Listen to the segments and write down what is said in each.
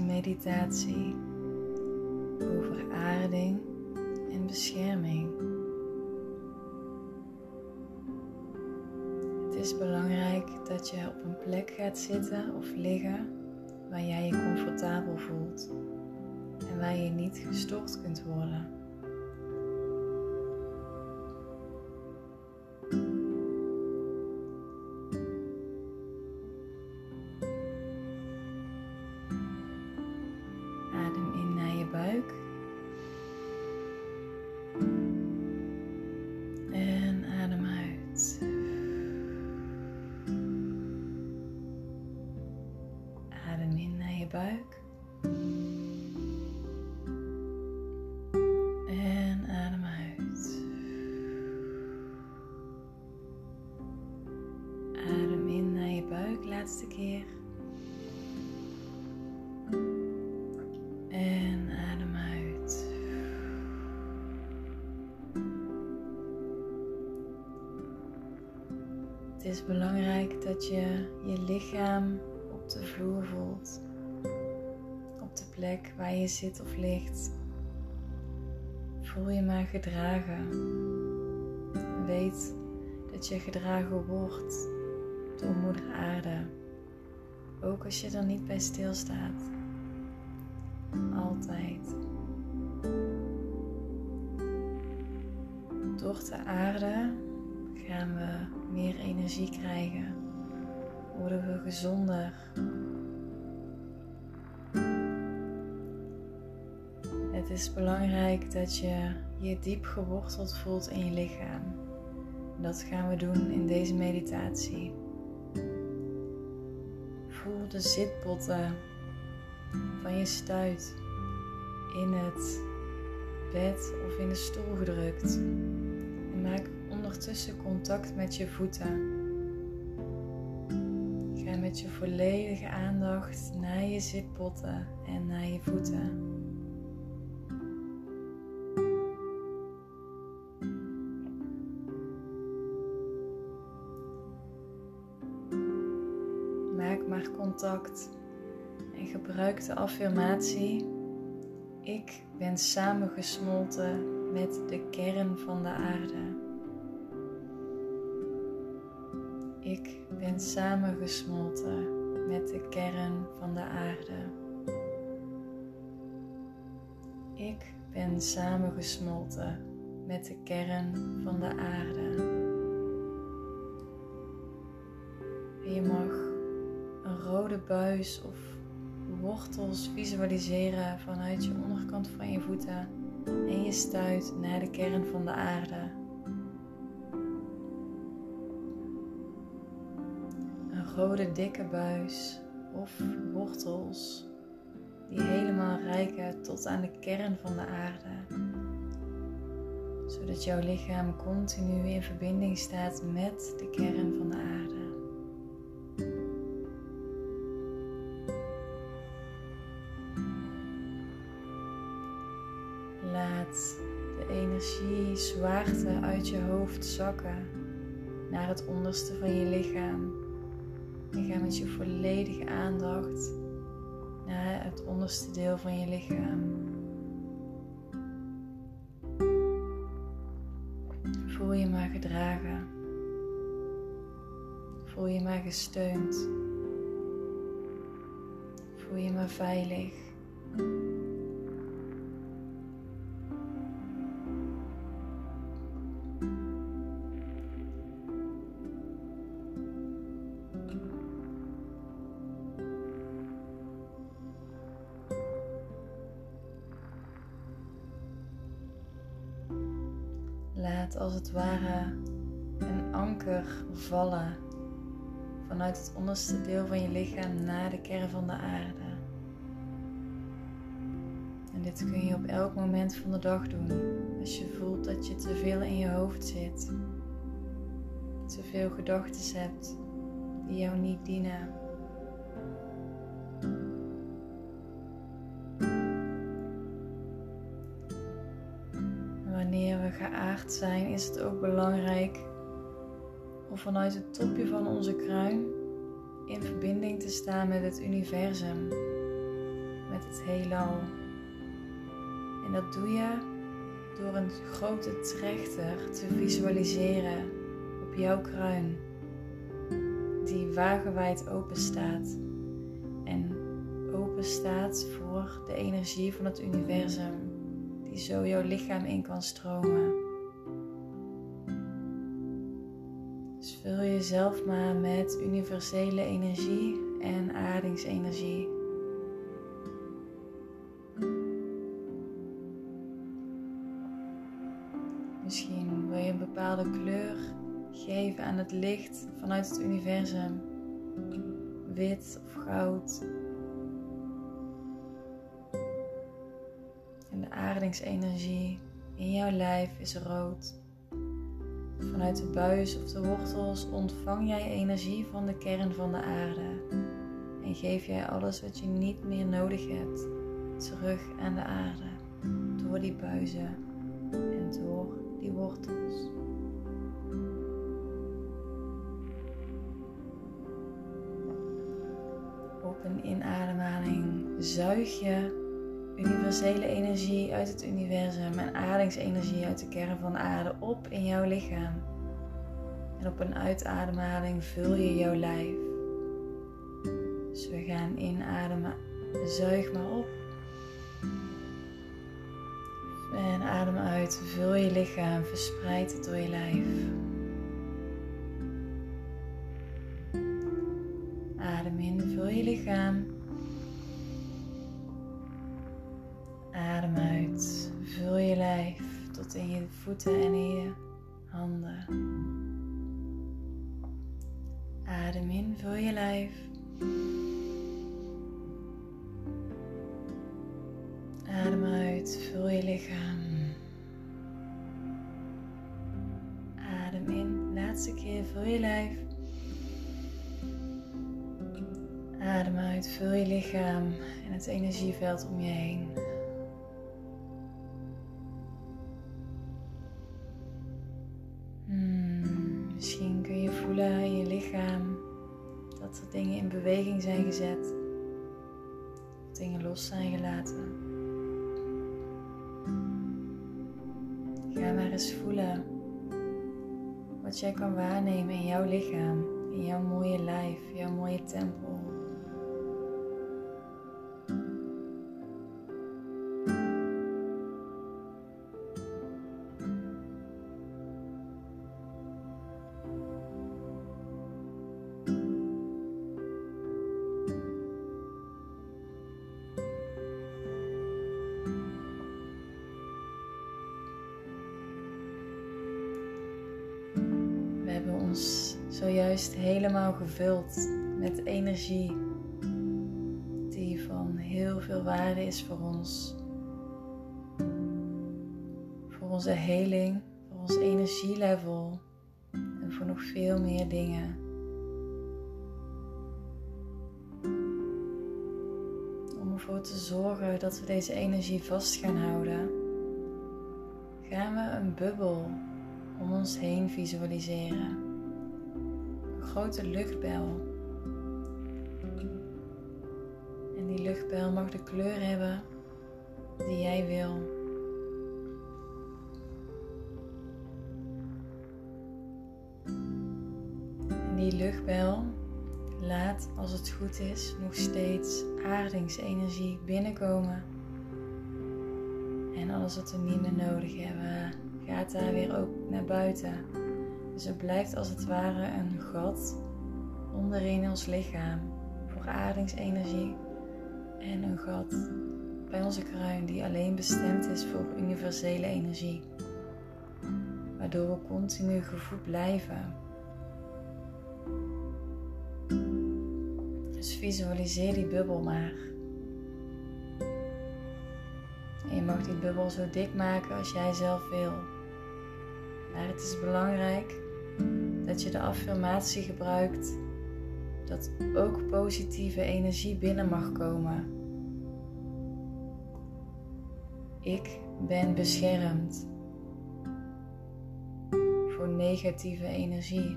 meditatie over aarding en bescherming. Het is belangrijk dat je op een plek gaat zitten of liggen waar jij je comfortabel voelt en waar je niet gestoord kunt worden. Buik. En adem uit. Adem in naar je buik, laatste keer. En adem uit. Het is belangrijk dat je je lichaam op de vloer voelt de plek waar je zit of ligt. Voel je maar gedragen. Weet dat je gedragen wordt door Moeder Aarde. Ook als je er niet bij stilstaat. Altijd. Door de aarde gaan we meer energie krijgen. Worden we gezonder, is belangrijk dat je je diep geworteld voelt in je lichaam. Dat gaan we doen in deze meditatie. Voel de zitpotten van je stuit in het bed of in de stoel gedrukt. En maak ondertussen contact met je voeten. Ga met je volledige aandacht naar je zitpotten en naar je voeten. En gebruik de affirmatie: Ik ben samengesmolten met de kern van de aarde. Ik ben samengesmolten met de kern van de aarde. Ik ben samengesmolten met de kern van de aarde. je mag rode buis of wortels visualiseren vanuit je onderkant van je voeten en je stuit naar de kern van de aarde. Een rode dikke buis of wortels die helemaal reiken tot aan de kern van de aarde. Zodat jouw lichaam continu in verbinding staat met de kern van de aarde. Uit je hoofd zakken naar het onderste van je lichaam. En ga met je volledige aandacht naar het onderste deel van je lichaam. Voel je maar gedragen. Voel je maar gesteund. Voel je maar veilig. Laat als het ware een anker vallen vanuit het onderste deel van je lichaam naar de kern van de aarde. En dit kun je op elk moment van de dag doen als je voelt dat je te veel in je hoofd zit, te veel gedachten hebt die jou niet dienen. Geaard zijn, is het ook belangrijk om vanuit het topje van onze kruin in verbinding te staan met het universum. het heelal. En dat doe je door een grote trechter te visualiseren op jouw kruin, die wagenwijd open staat. En open staat voor de energie van het universum, die zo jouw lichaam in kan stromen. Dus vul jezelf maar met universele energie en aardingsenergie. Misschien wil je een bepaalde kleur geven aan het licht vanuit het universum. Wit of goud. Aardingsenergie in jouw lijf is rood. Vanuit de buis of de wortels ontvang jij energie van de kern van de aarde. En geef jij alles wat je niet meer nodig hebt terug aan de aarde. Door die buizen en door die wortels. Op een inademhaling zuig je universele energie uit het universum en ademingsenergie uit de kern van de aarde op in jouw lichaam. En op een uitademhaling vul je jouw lijf. Dus we gaan inademen. Zuig maar op. En adem uit. Vul je lichaam. Verspreid het door je lijf. Laatste keer, vul je lijf. Adem uit, vul je lichaam en het energieveld om je heen. dat er dingen in beweging zijn gezet, of dingen los zijn gelaten. Ga maar eens voelen wat jij kan waarnemen in jouw lichaam, in jouw mooie lijf, jouw mooie tempel. Zojuist helemaal gevuld met energie die van heel veel waarde is voor ons. Voor onze heling, voor ons energielevel en voor nog veel meer dingen. Om ervoor te zorgen dat we deze energie vast gaan houden, gaan we een bubbel om ons heen visualiseren grote luchtbel. En die luchtbel mag de kleur hebben die jij wil. Die luchtbel laat, als het goed is, nog steeds aardingsenergie binnenkomen. En alles wat we niet meer nodig hebben, gaat daar weer ook naar buiten. Dus er blijft als het ware een gat onderin ons lichaam voor aardingsenergie en een gat bij onze kruin die alleen bestemd is voor universele energie. Waardoor we continu gevoed blijven. Dus visualiseer die bubbel maar. En je mag die bubbel zo dik maken als jij zelf wil. Maar het is belangrijk dat je de affirmatie gebruikt dat ook positieve energie binnen mag komen. Ik ben beschermd voor negatieve energie.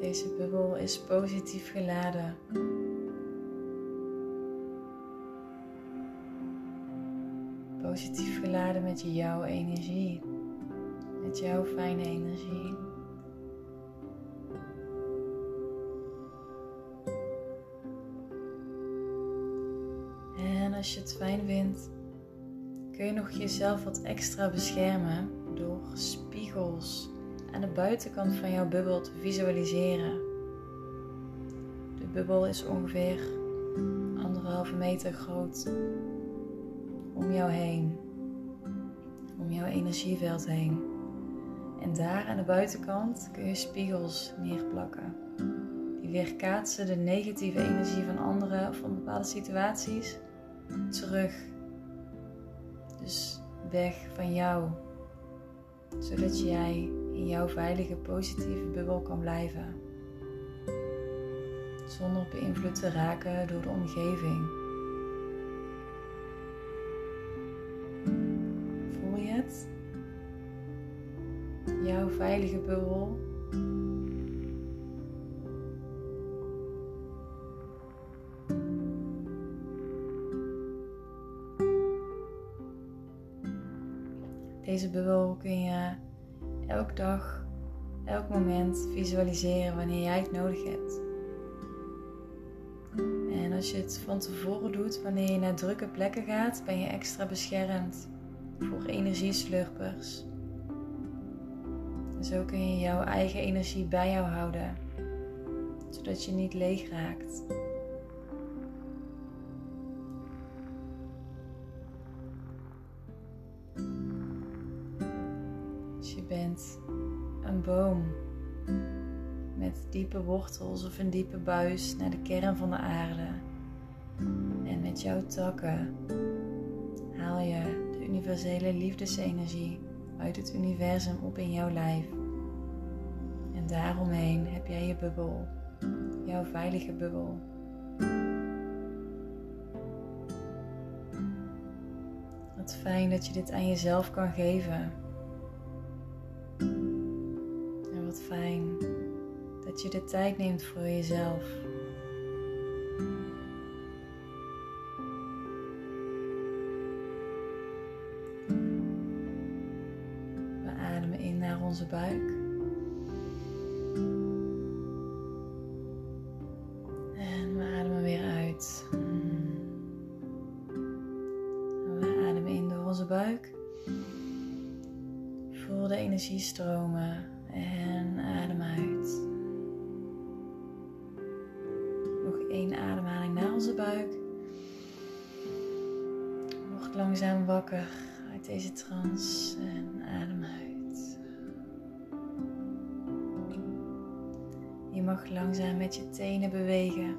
Deze bubbel is positief geladen. Positief geladen met jouw energie, met jouw fijne energie. En als je het fijn vindt, kun je nog jezelf wat extra beschermen door spiegels aan de buitenkant van jouw bubbel te visualiseren. De bubbel is ongeveer anderhalve meter groot om jou heen, om jouw energieveld heen. En daar aan de buitenkant kun je spiegels neerplakken. Die weerkaatsen de negatieve energie van anderen of van bepaalde situaties terug. Dus weg van jou. Zodat jij in jouw veilige, positieve bubbel kan blijven. Zonder beïnvloed te raken door de omgeving. Jouw veilige bubbel. Deze bubbel kun je elke dag, elk moment visualiseren wanneer jij het nodig hebt. En als je het van tevoren doet, wanneer je naar drukke plekken gaat, ben je extra beschermd voor energieslurpers. Zo kun je jouw eigen energie bij jou houden, zodat je niet leeg raakt. bent een boom met diepe wortels of een diepe buis naar de kern van de aarde. En met jouw takken haal je de universele liefdesenergie uit het universum op in jouw lijf. En daaromheen heb jij je bubbel, jouw veilige bubbel. Wat fijn dat je dit aan jezelf kan geven. fijn dat je de tijd neemt voor jezelf. Onze buik. Voel de energie stromen en adem uit. Nog één ademhaling naar onze buik. Word langzaam wakker uit deze trance en adem uit. Je mag langzaam met je tenen bewegen.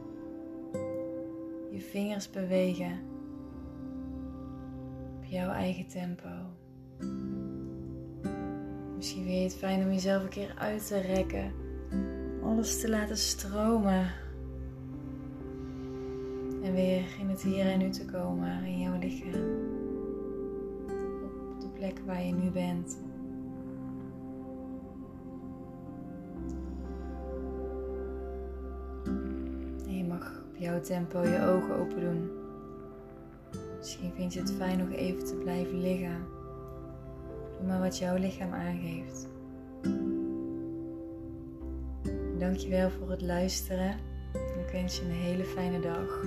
Je vingers bewegen. Jouw eigen tempo. Misschien vind je het fijn om jezelf een keer uit te rekken. Alles te laten stromen. En weer in het hier en nu te komen in jouw lichaam. Op de plek waar je nu bent. En je mag op jouw tempo je ogen open doen. Misschien vind je het fijn nog even te blijven liggen. Doe maar wat jouw lichaam aangeeft. Dankjewel voor het luisteren. Ik wens je een hele fijne dag.